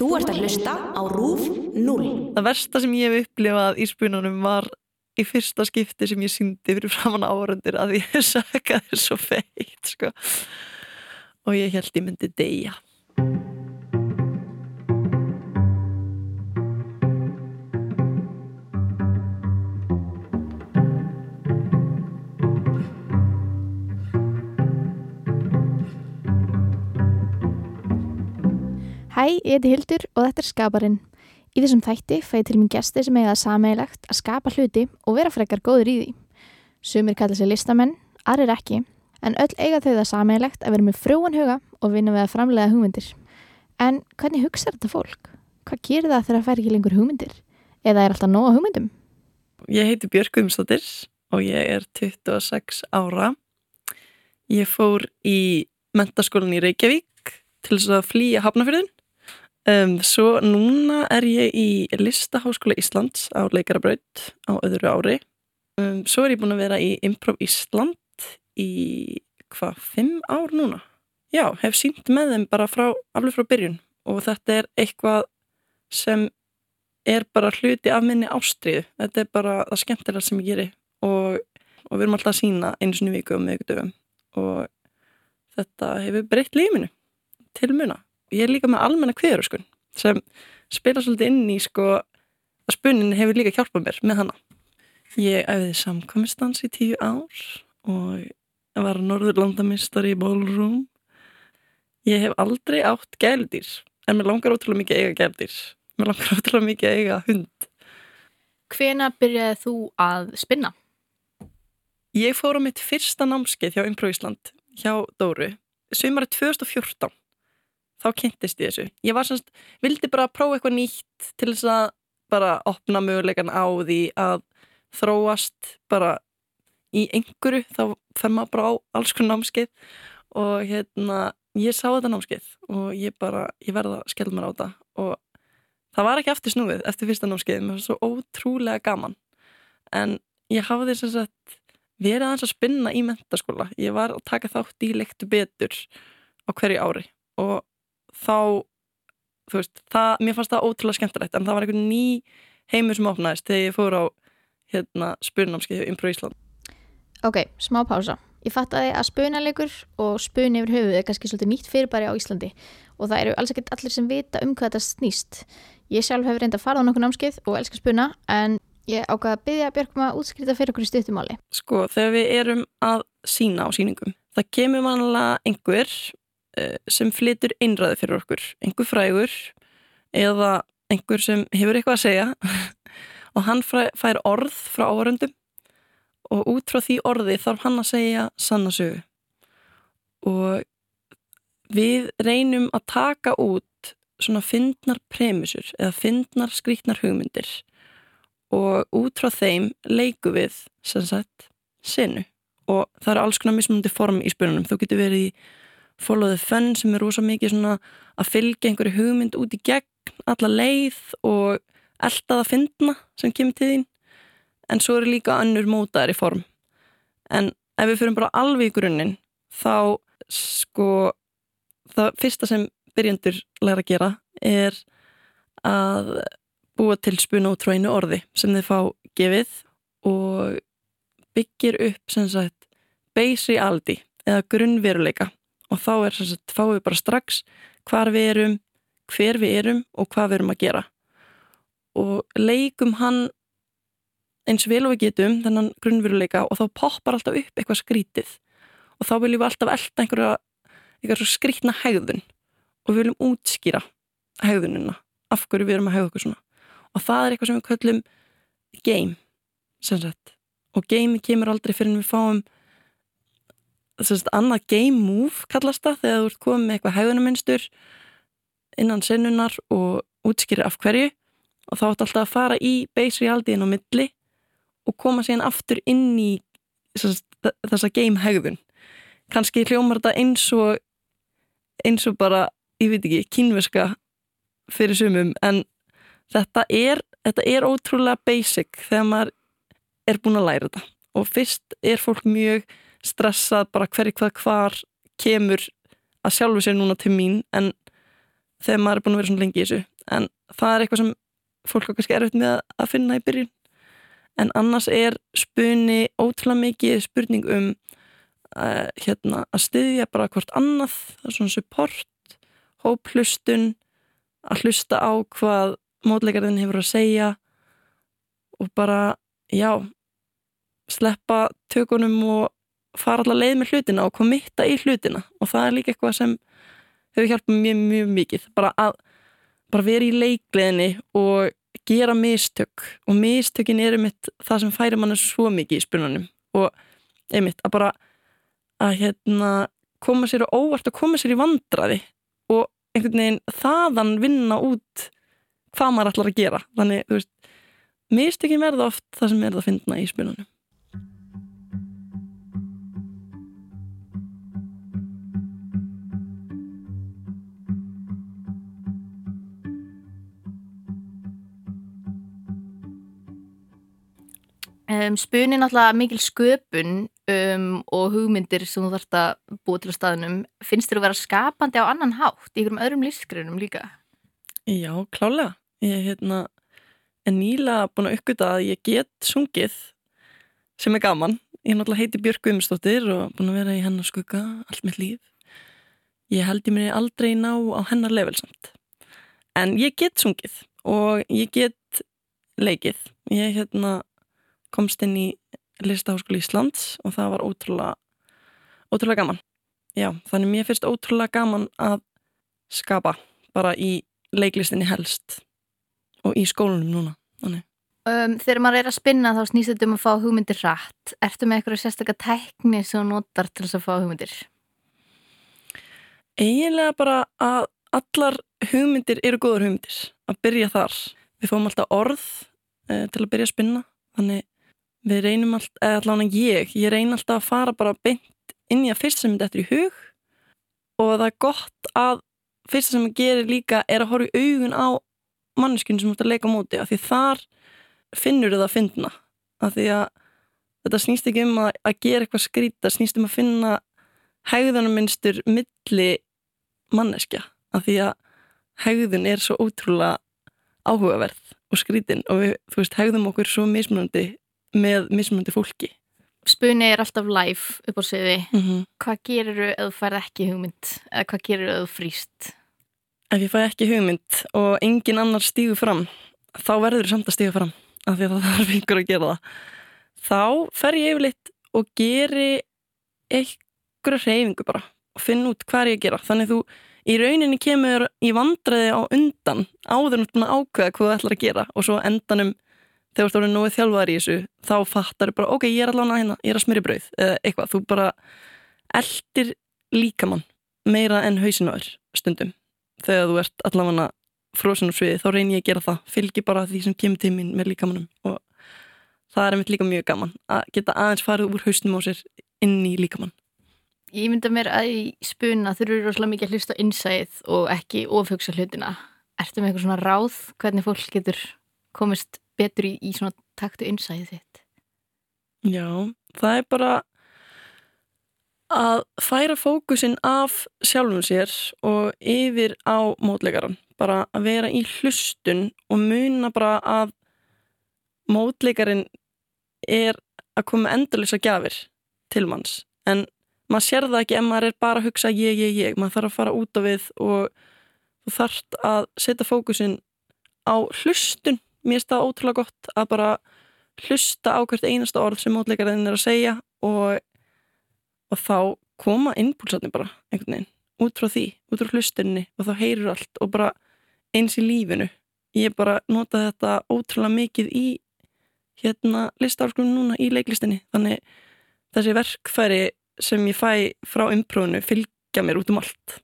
Þú ert að hlusta á RÚF 0. Það versta sem ég hef upplifað í spununum var í fyrsta skipti sem ég síndi fyrir framann áhörundir að ég sakaði svo feitt sko. og ég held ég myndi deyja. Hæ, ég heiti Hildur og þetta er Skaparinn. Í þessum þætti fæði til mín gesti sem eiga það sameigilegt að skapa hluti og vera frekar góður í því. Sumir kalla sig listamenn, aðrir ekki, en öll eiga þau það sameigilegt að vera með frjóan huga og vinna við að framlega hugmyndir. En hvernig hugsaður þetta fólk? Hvað gerir það þegar það fær ekki lengur hugmyndir? Eða er alltaf nóga hugmyndum? Ég heiti Björk Guðmstóttir og ég er 26 ára. Ég fór í mentaskólan í Reykjavík til þess að flýja hafnafyrðin. Um, svo núna er ég í Listaháskóla Íslands á Leikarabraut á öðru ári. Um, svo er ég búin að vera í Improv Ísland í hvað, fimm ár núna? Já, hef sínt með þeim bara frá, alveg frá byrjun og þetta er eitthvað sem er bara hluti af minni ástriðu. Þetta er bara það skemmtilega sem ég geri og, og við erum alltaf að sína einu sinni viku og miðugdöfum og þetta hefur breytt lífinu til muna. Ég er líka með almenna kveður sko, sem spila svolítið inn í sko að spunnin hefur líka hjálpað mér með hana. Ég æfiði samkvæmistans í tíu ár og var norðurlandamistari í ballroom. Ég hef aldrei átt gæludýr en mér langar ótrúlega mikið að eiga gæludýr. Mér langar ótrúlega mikið að eiga hund. Hvena byrjaði þú að spinna? Ég fór á mitt fyrsta námskeið hjá Impro Ísland hjá Dóru, sömari 2014 þá kynntist ég þessu. Ég var semst, vildi bara prófa eitthvað nýtt til þess að bara opna mögulegan á því að þróast bara í einhverju, þá fer maður bara á alls konar námskeið og hérna, ég sá þetta námskeið og ég bara, ég verða að skella mér á þetta. Og það var ekki aftur snúið eftir fyrsta námskeið, mér var svo ótrúlega gaman. En ég hafði þess að verið aðeins að spinna í mentaskóla, ég var að taka þátt í lektu betur á hverju ári og þá þú veist, það, mér fannst það ótrúlega skemmtilegt en það var einhvern ný heimur sem opnaðist þegar ég fór á hérna spurnámskeið hjá Impro Ísland Ok, smá pása. Ég fattaði að spunalegur og spun yfir höfuð er kannski svolítið nýtt fyrirbæri á Íslandi og það eru alls ekkert allir sem vita um hvað þetta snýst. Ég sjálf hefur reynda að fara á nokkuð námskeið og elska spuna en ég ákvaði að byggja Björgum að útskrita fyrir okkur í stuttumáli. Sko, þegar við erum að sína á síningum, það kemur mannilega einhver sem flytur einræði fyrir okkur, einhver frægur eða einhver sem hefur eitthvað að segja. Og hann fær orð frá áhöröndum og út frá því orði þarf hann að segja sannasögu og við reynum að taka út svona fyndnar premisur eða fyndnar skrítnar hugmyndir. Og út frá þeim leiku við sem sagt senu. Og það eru alls konar mismunandi form í spurnunum þú getur verið í follow the fun sem er rosa mikið svona að fylgja einhverju hugmynd út í gegn alla leið og elda það fyndna sem kemur til þín. En svo eru líka önnur mótaðar í form. En ef við fyrir bara alveg í grunninn þá sko það fyrsta sem byrjandur læra að gera er að búa til spuna frá einu orði sem þið fá gefið og byggir upp sem sagt base reality eða grunnveruleika og þá er sem sagt fáum við bara strax hvar við erum, hver við erum og hvað við erum að gera. Og leikum hann eins vel og við getum þennan grunnveruleika og þá poppar alltaf upp eitthvað skrítið. Og þá viljum við alltaf elda einhverja, einhverja skrítna hegðun. Og við viljum útskýra hegðunina, af hverju við erum að hegða okkur svona. Og það er eitthvað sem við köllum game sem sagt. Og game kemur aldrei fyrir en við fáum sagt, annað game move kallast það þegar þú ert komið með eitthvað hegðunamunstur innan sennunar og útskýra af hverju. Og þá ætti alltaf að fara í base realityinn á milli og koma síðan aftur inn í þessa game hegðun kannski hljómar þetta eins og eins og bara, ég veit ekki, kínverska fyrir sumum en þetta er, þetta er ótrúlega basic þegar maður er búin að læra þetta. Og fyrst er fólk mjög stressað bara hverju hvað hvar kemur að sjálfu sér núna til mín en þegar maður er búin að vera svona lengi í þessu. En það er eitthvað sem fólk er kannski erfitt með að finna í byrjun. En annars er spunni ótrúlega mikið spurning um uh, hérna, að styðja bara hvort annað, það er svona support hóplustun að hlusta á hvað mótleikarinn hefur að segja og bara, já sleppa tökunum og fara allar leið með hlutina og komitta í hlutina. Og það er líka eitthvað sem hefur hjálpað mjög, mjög mikið. Bara að bara vera í leikleðinni og gera mistök. Og mistökin eru mitt það sem færi mann svo mikið í spunanum og einmitt að bara að hérna koma sér á óvart og koma sér í vandraði og einhvern veginn þaðan vinna út hvað maður ætlar að gera. Þannig, þú veist, mistökin verða oft það sem er það að finna í spunanum Um, spunni náttúrulega mikil sköpun um, og hugmyndir sem þú þarfst að búa til á staðunum finnst þér að vera skapandi á annan hátt í einhverjum öðrum lífsgrunum líka? Já, klálega. Ég hérna, er nýlega búin að uppgöta að ég get sungið sem er gaman. Ég náttúrulega heiti Björg Guðmustóttir og búin að vera í hennar skugga allt mitt líf. Ég held ég mér aldrei ná á hennar levelsamt. En ég get sungið og ég get leikið. Ég hérna komst inn í Listaháskóli Íslands og það var ótrúlega, ótrúlega gaman. Já, þannig mér finnst ótrúlega gaman að skapa bara í leiklistinni helst og í skólunum núna. Um, þegar maður er að spinna þá snýst þetta um að fá hugmyndir rætt. Ertu með eitthvað sérstaklega tekni sem þú notar til þess að fá hugmyndir? Eiginlega bara að allar hugmyndir eru góður hugmyndir. Að byrja þar. Við fáum alltaf orð eh, til að byrja að spinna. Þannig við reynum alltaf, eða allavega ég, ég reyn alltaf að fara bara beint inn í að fyrst sem þetta eftir í hug. Og það er gott að fyrst sem ég gerir líka er að horfa í augun á manneskinu sem þú ert að leika móti af því þar finnur þið að finna. Af því að þetta snýst ekki um að, að gera eitthvað skrýta snýst um að finna hegðanarmynstur milli manneskja. Af því að hegðun er svo ótrúlega áhugaverð og skrýtin og við, þú veist, hegðum okkur svo mismunandi með mismunandi fólki. Spunni er alltaf live upp á sviði. Mm -hmm. Hvað gerir þú ef þú færð ekki hugmynd? Eða hvað gerir þú ef þú frýst? Ef ég fæ ekki hugmynd og engin annar stígu fram þá verður þú samt að stígu fram af því að það þarf yngur að gera það. Þá fer ég yfirleitt og geri einhverja reyfingu bara og finn út hvað er ég að gera. Þannig þú í rauninni kemur í vandræði á undan áður náttúrulega ákveða hvað þú ætlar að gera og svo endanum þegar þú ert nógu þjálfaðar í þessu þá fattar þú bara, ok, ég er allavega hérna ég er að smyrja brauð, eða eitthvað. Þú bara eldir líkamann meira enn hausin á þér stundum. Þegar þú ert allavega fróðsinn og sviði, þá reynir ég að gera það. Fylgji bara því sem kemur til mín með líkamannum og það er einmitt líka mjög gaman að geta aðeins farið úr hausnum á sér inn í líkamann. Ég mynda mér að í spuna þurfur rosalega mikið að hlusta innsæð og ekki ofhugsa hlutina. Ertu með eitthvað svona ráð hvernig fólk getur komist betur í, í svona taktu innsæðið þitt? Já, það er bara að færa fókusin af sjálfum sér og yfir á mótleikaran. Bara að vera í hlustun og muna bara að mótleikarin er að koma endalisa gafir til manns. En maður sér það ekki ef maður er bara að hugsa ég, ég, ég. Maður þarf að fara út á við og þú þarft að setja fókusin á hlustun mér það ótrúlega gott að bara hlusta á hvert einasta orð sem mótleikarinn er að segja og, og þá koma innpúlsatni bara einhvern veginn, út frá því, út frá hlustinni og þá heyrur allt og bara eins í lífinu. Ég bara nota þetta ótrúlega mikið í hérna listárskunum núna í leiklistinni þannig þessi verkfæri sem ég fæ frá umprófunu fylgja mér út um allt.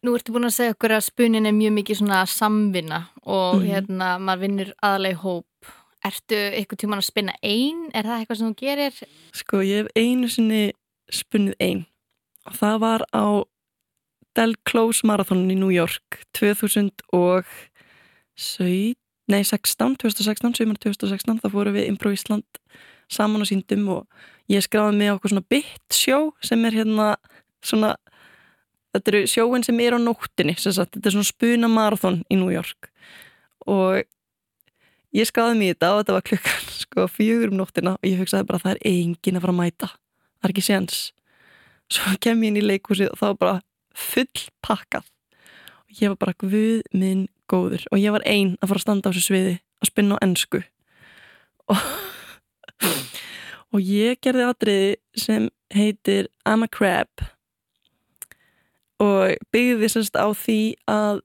Nú ertu búin að segja okkur að spunin er mjög mikið svona samvinna og mm. hérna maður vinnur aðaleg hóp. Ertu eitthvað tíman að spinna einn? Er það eitthvað sem þú gerir? Sko ég hef einu sinni spunnið einn og það var á Del Close Marathonin í New York 2016, nei 16, 2016, 2016, það fóru við Impro Ísland saman og síndum og ég skráði með okkur svona bit sjó sem er hérna svona þetta eru sjóin sem er á nóttinni þetta er svona spuna marathon í New York. Og ég skráði mig í þetta og þetta var klukkan sko fjögur um nóttina og ég hugsaði bara það er engin að fara að mæta. Það er ekki séns. Svo kem ég inn í leikhúsið og það var bara full pakkað. Og ég var bara guð minn góður. Og ég var ein að fara að standa á þessu sviði að spinna á ennsku og, og ég gerði atriði sem heitir I'm a Crab og byggði semst á því að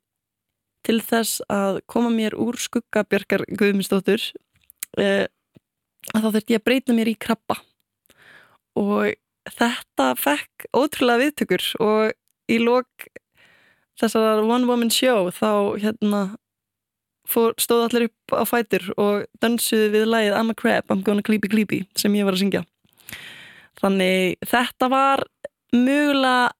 til þess að koma mér úr skuggabjörgar Guðmundsdóttur eh, að þá þurfti ég að breyta mér í krabba. Og þetta fekk ótrúlega viðtökur og í lok þessar one woman show þá hérna fór, stóð allir upp á fætur og dansuði við lagið I'm a crab, I'm gonna creepy creepy sem ég var að syngja. Þannig þetta var mögulega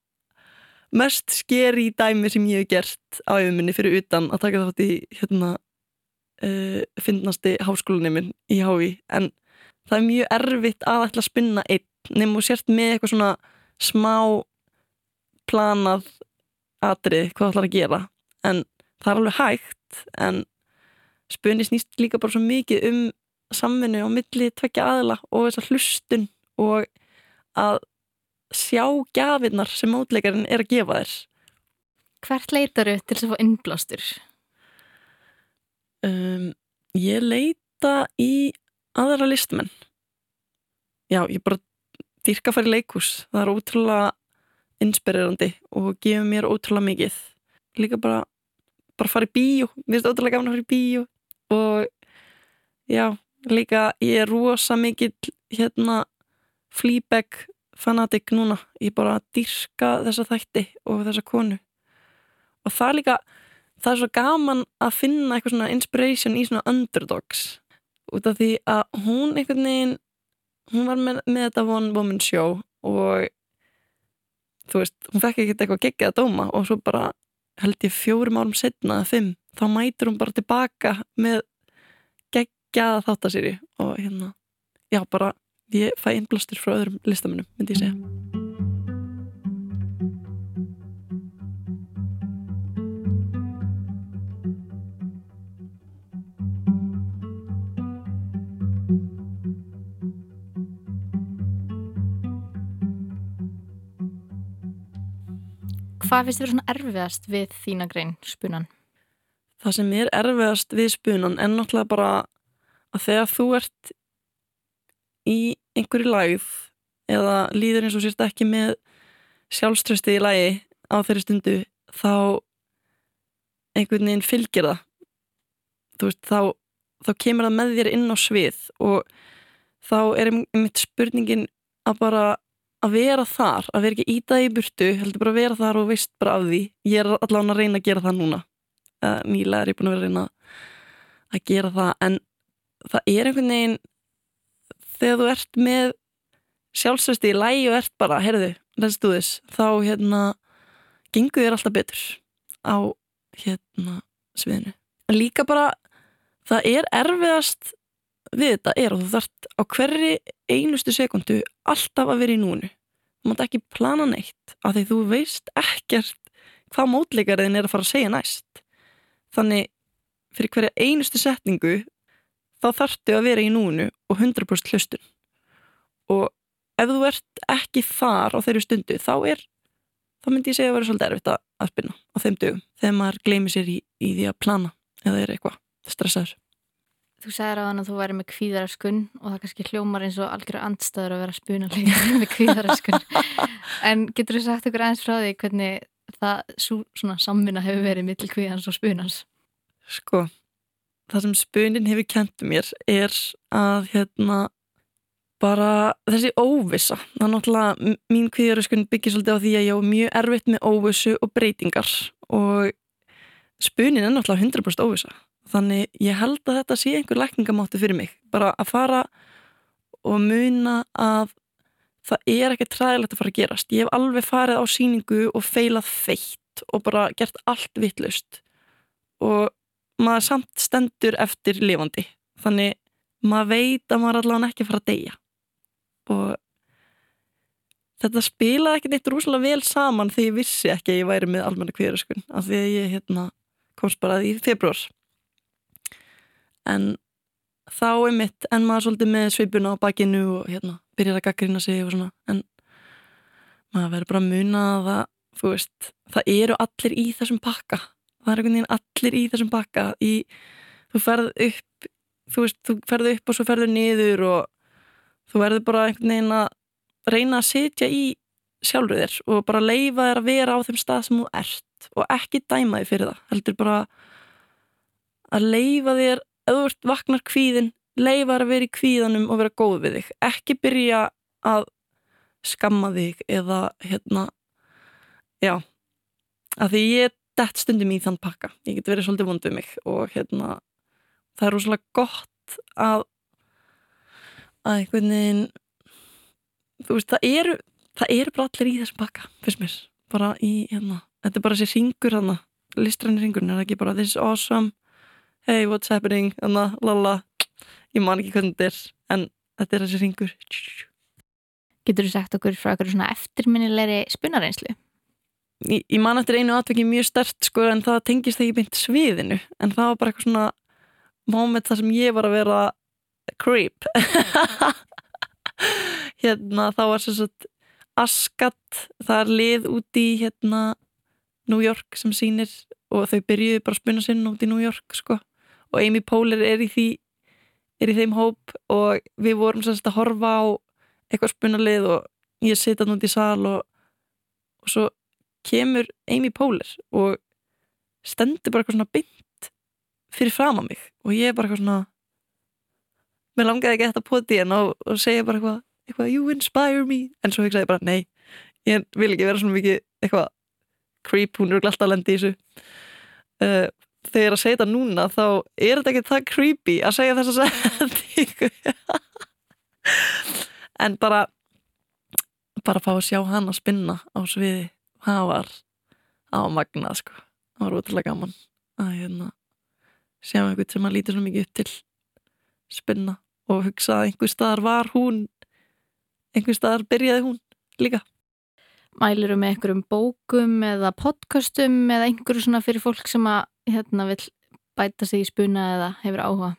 mest skeri dæmi sem ég hef gert á yfirminni fyrir utan að taka þátt í hérna uh, finnasti háskólinni minn í Hái en það er mjög erfitt að ætla að spinna einn nefnum og sért með eitthvað svona smá planað atrið hvað það ætlar að gera. En það er alveg hægt en spunni snýst líka bara svo mikið um samvinnu á milli tvekja aðila og þessa hlustun og að sjá gafinnar sem mótleikarinn er að gefa þér. Hvert leitar þau til þess að fá innblástur? um, Ég leita í aðra listmenn. Já, ég bara dyrka að fara í leikús það er ótrúlega inspirerandi og gefur mér ótrúlega mikið. Líka bara bara fara í bíó, mér finnst ótrúlega gafn að fara í bíó. Og já, líka ég er rosa mikill hérna Fleabag fanatik núna. Ég bara dyrka þessa þætti og þessa konu. Og það er líka það er svo gaman að finna eitthvað svona inspiration í svona underdogs. Út af því að hún einhvern veginn hún var með, með þetta one woman show og þú veist, hún fekk ekkert eitthvað geggið að dóma og svo bara held ég fjórum árum setna eða fimm, þá mætur hún bara tilbaka með geggjaða þáttasýri og hérna já bara, ég fæ innblastur frá öðrum listamennum, myndi ég segja Hvað finnst þér svona erfiðast við þína grein, spunan? Það sem er erfiðast við spunan er náttúrulega bara að þegar þú ert í einhverju lægð eða líður eins og sérst ekki með sjálfströsti í lægi á þeirri stundu þá einhvern veginn fylgir það. Þú veist þá, þá kemur það með þér inn á svið og þá er einmitt spurningin að bara að vera þar, að vera ekki ítaði í burtu heldur bara að vera þar og veist bara af því. Ég er allavega að reyna að gera það núna. Nýlega er ég búin að vera að reyna að gera það en það er einhvern veginn þegar þú ert með sjálfsvesti í lægi og ert bara, heyrðu, do this þá hérna gengur þér alltaf betur á hérna sviðinu. En líka bara það er erfiðast við þetta er að þú þart á hverri einustu sekundu alltaf að vera í núnu þú mátt ekki plana neitt af því þú veist ekkert hvað mótleikariðin er að fara að segja næst. Þannig fyrir hverja einustu setningu þá þartu að vera í núnu og 100% hlustun og ef þú ert ekki þar á þeirri stundu þá er þá myndi ég segja að vera svolítið erfitt að spinna á þeim dögum þegar maður gleymið sér í, í því að plana eða er eitthvað stressaður Þú sagði ráðan að þú væri með kvíðaraskun og það kannski hljómar eins og algjör andstæður að vera spunanlega með kvíðaraskun. en getur þú sagt okkur aðeins frá því hvernig það svona samvinna hefur verið mittil kvíðans og spunans? Sko, það sem spunin hefur kentu mér er að hérna bara þessi óvisa. Það er náttúrulega, mín kvíðaraskun byggir svolítið á því að ég á mjög erfitt með óvisu og breytingar og spunin er náttúrulega 100% óvisa þannig ég held að þetta sé einhver lækningamátti fyrir mig. Bara að fara og muna að það er ekki træðilegt að fara að gerast. Ég hef alveg farið á síningu og feilað feitt og bara gert allt vittlust og maður samt stendur eftir lifandi. Þannig maður veit að maður allavega ekki fara að deyja. Og þetta spilaði ekki neitt rúslega vel saman þegar ég vissi ekki að ég væri með almenna kvíðaröskun af því að ég hérna, komst bara í februar en þá er mitt en maður svolítið með svipuna á bakinu og hérna, byrjar að gaggrina sig og svona. En maður verður bara að muna að það, veist, það eru allir í þessum pakka það er einhvern veginn allir í þessum pakka í, þú ferð upp þú veist, þú ferð upp og svo ferður niður og þú verður bara einhvern veginn að reyna að sitja í sjálfur þér og bara leifa þér að vera á þeim stað sem þú ert og ekki dæma þig fyrir það heldur bara að leifa þér ert vaknar kvíðin leifa þér að vera í kvíðanum og vera góð við þig. Ekki byrja að skamma þig eða hérna já að því ég dett stundum í þann pakka. Ég get verið svolítið vond við mig og hérna það er rosalega gott að að einhvern veginn þú veist, það eru það eru bara allir í þessum pakka fyrst mér, bara í, hérna þetta er bara þessi ringur hérna, listræni ringurinn er ekki bara this is awesome. Hey, what's happening, hérna, lala. Ég man ekki hvernig þetta er en þetta er þessi ringur Getur þú sagt okkur frá okkur svona eftirminnilegri spunareynslu? Ég, ég man eftir einu atveki mjög stert sko en það tengist ekki beint sviðinu. En það var bara eitthvað svona moment þar sem ég var að vera creep. Hérna þá var sem sagt Askat, það er lið út í hérna New York sem sýnir og þau byrjuði bara að spuna sinn út í New York sko. Og Amy Poehler er í því er í þeim hóp og við vorum sagt að horfa á eitthvað spunalið og ég sita núnt í sal og, og svo kemur Amy Poehler og stendur bara eitthvað svona bynd fyrir fram á mig og ég er bara eitthvað svona mér langaði ekki þetta poti en og, og segja bara eitthvað eitthvað, you inspire me. En svo hugsaði ég bara, nei, ég vil ekki vera svona mikið eitthvað creep, hún eru alltaf að lendi í þessu. Uh, þegar ég er að segja þetta núna þá er þetta ekki það creepy að segja þess að setningu. En bara bara fá að sjá hann að spinna á sviði, það var á magnað sko. Það var útrúlega gaman að hérna sjá einhvern sem að líti svona mikið upp til spinna og hugsa að einhver staðar var hún einhver staðar byrjaði hún líka. Mæliru með einhverjum bókum eða podcastum eða einhverju svona fyrir fólk sem að hérna vil bæta sig í spuna eða hefur áhuga?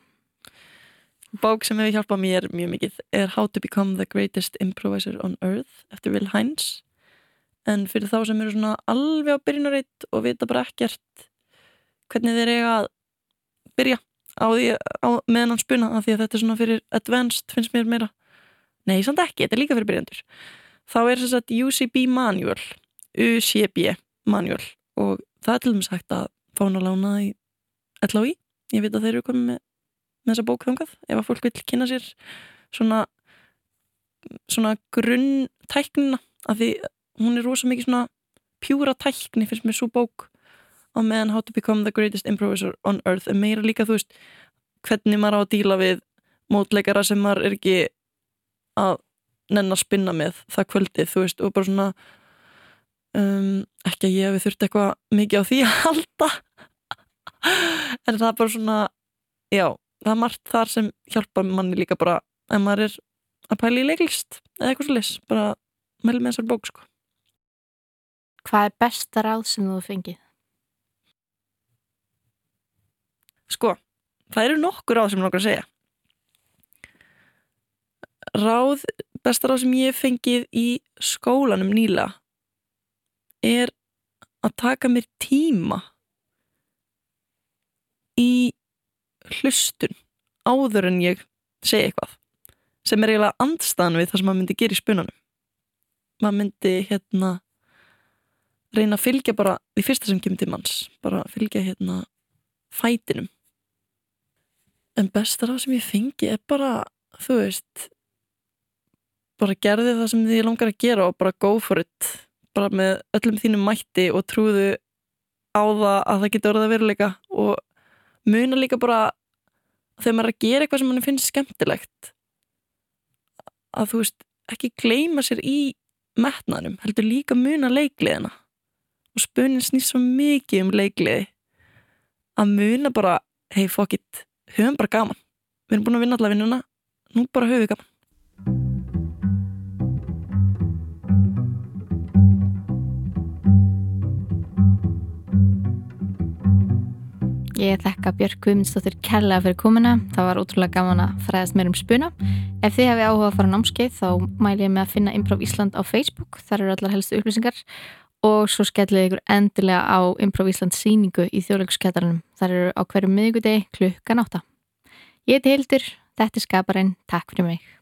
Bók sem hefur hjálpað mér mjög mikið er How to Become the Greatest Improviser on Earth eftir Will Hines en fyrir þá sem eru svona alveg á byrjunarreitt og vita bara ekkert hvernig þeir eiga að byrja á því á, meðan hann spuna af því að þetta er svona fyrir advanced finnst mér meira. Nei, samt ekki, þetta er líka fyrir byrjandur þá er þess að UCB manual UCB manual og það er til dæmis hægt að fá hann að lána í LHI ég veit að þeir eru komið með, með þessa bók þangað ef að fólk vil kynna sér svona svona grunn tæknina af því hún er rosa mikið svona pjúra tækni finnst mér svo bók á meðan How to Become the Greatest Improviser on Earth en meira líka þú veist hvernig maður á að díla við mótleikara sem maður er ekki að nenn að spinna með það kvöldið þú veist og bara svona um, ekki að ég hefði þurft eitthvað mikið á því að halda. En það er bara svona já, það er margt þar sem hjálpa manni líka bara ef maður er að pæla í leiklist eða eitthvað svo les, bara meðl með þessar bók sko Hvað er besta ráð sem þú fengið? Sko, það eru nokkur ráð sem ég langar að segja ráð, besta ráð sem ég fengið í skólanum nýla er að taka mér tíma í hlustun áður en ég segja eitthvað sem er eiginlega andstaðan við það sem maður myndi gera í spunanum maður myndi hérna reyna að fylgja bara því fyrsta sem kemur til manns bara fylgja hérna fætinum. En besta ráð sem ég fengi er bara þú veist bara gerði það sem þið langar að gera og bara go for it. Bara með öllum þínum mætti og trúðu á það að það getur orðið að veruleika og muna líka bara þegar maður er að gera eitthvað sem mann finnst skemmtilegt að þú veist ekki gleyma sér í metnaðnum, heldur líka muna leikliðina og spunin snýst svo mikið um leikliði að muna bara, hei fokk it höfum bara gaman, við erum búin að vinna allavega vinnuna, nú bara höfum við gaman Ég þekka Björg Guðmundsdóttir kærlega fyrir komina. Það var ótrúlega gaman að fræðast mér um spuna. Ef þið hefði áhuga að fara námskeið þá mæl ég með að finna Improv Ísland á Facebook. Þar eru allar helstu upplýsingar og svo skellið ykkur endilega á Improv Ísland síningu í þjóðleikuskettaranum. Þar eru á hverju miðugudegi klukkan átta. Ég heiti Hildur, þetta er skaparinn. Takk fyrir mig.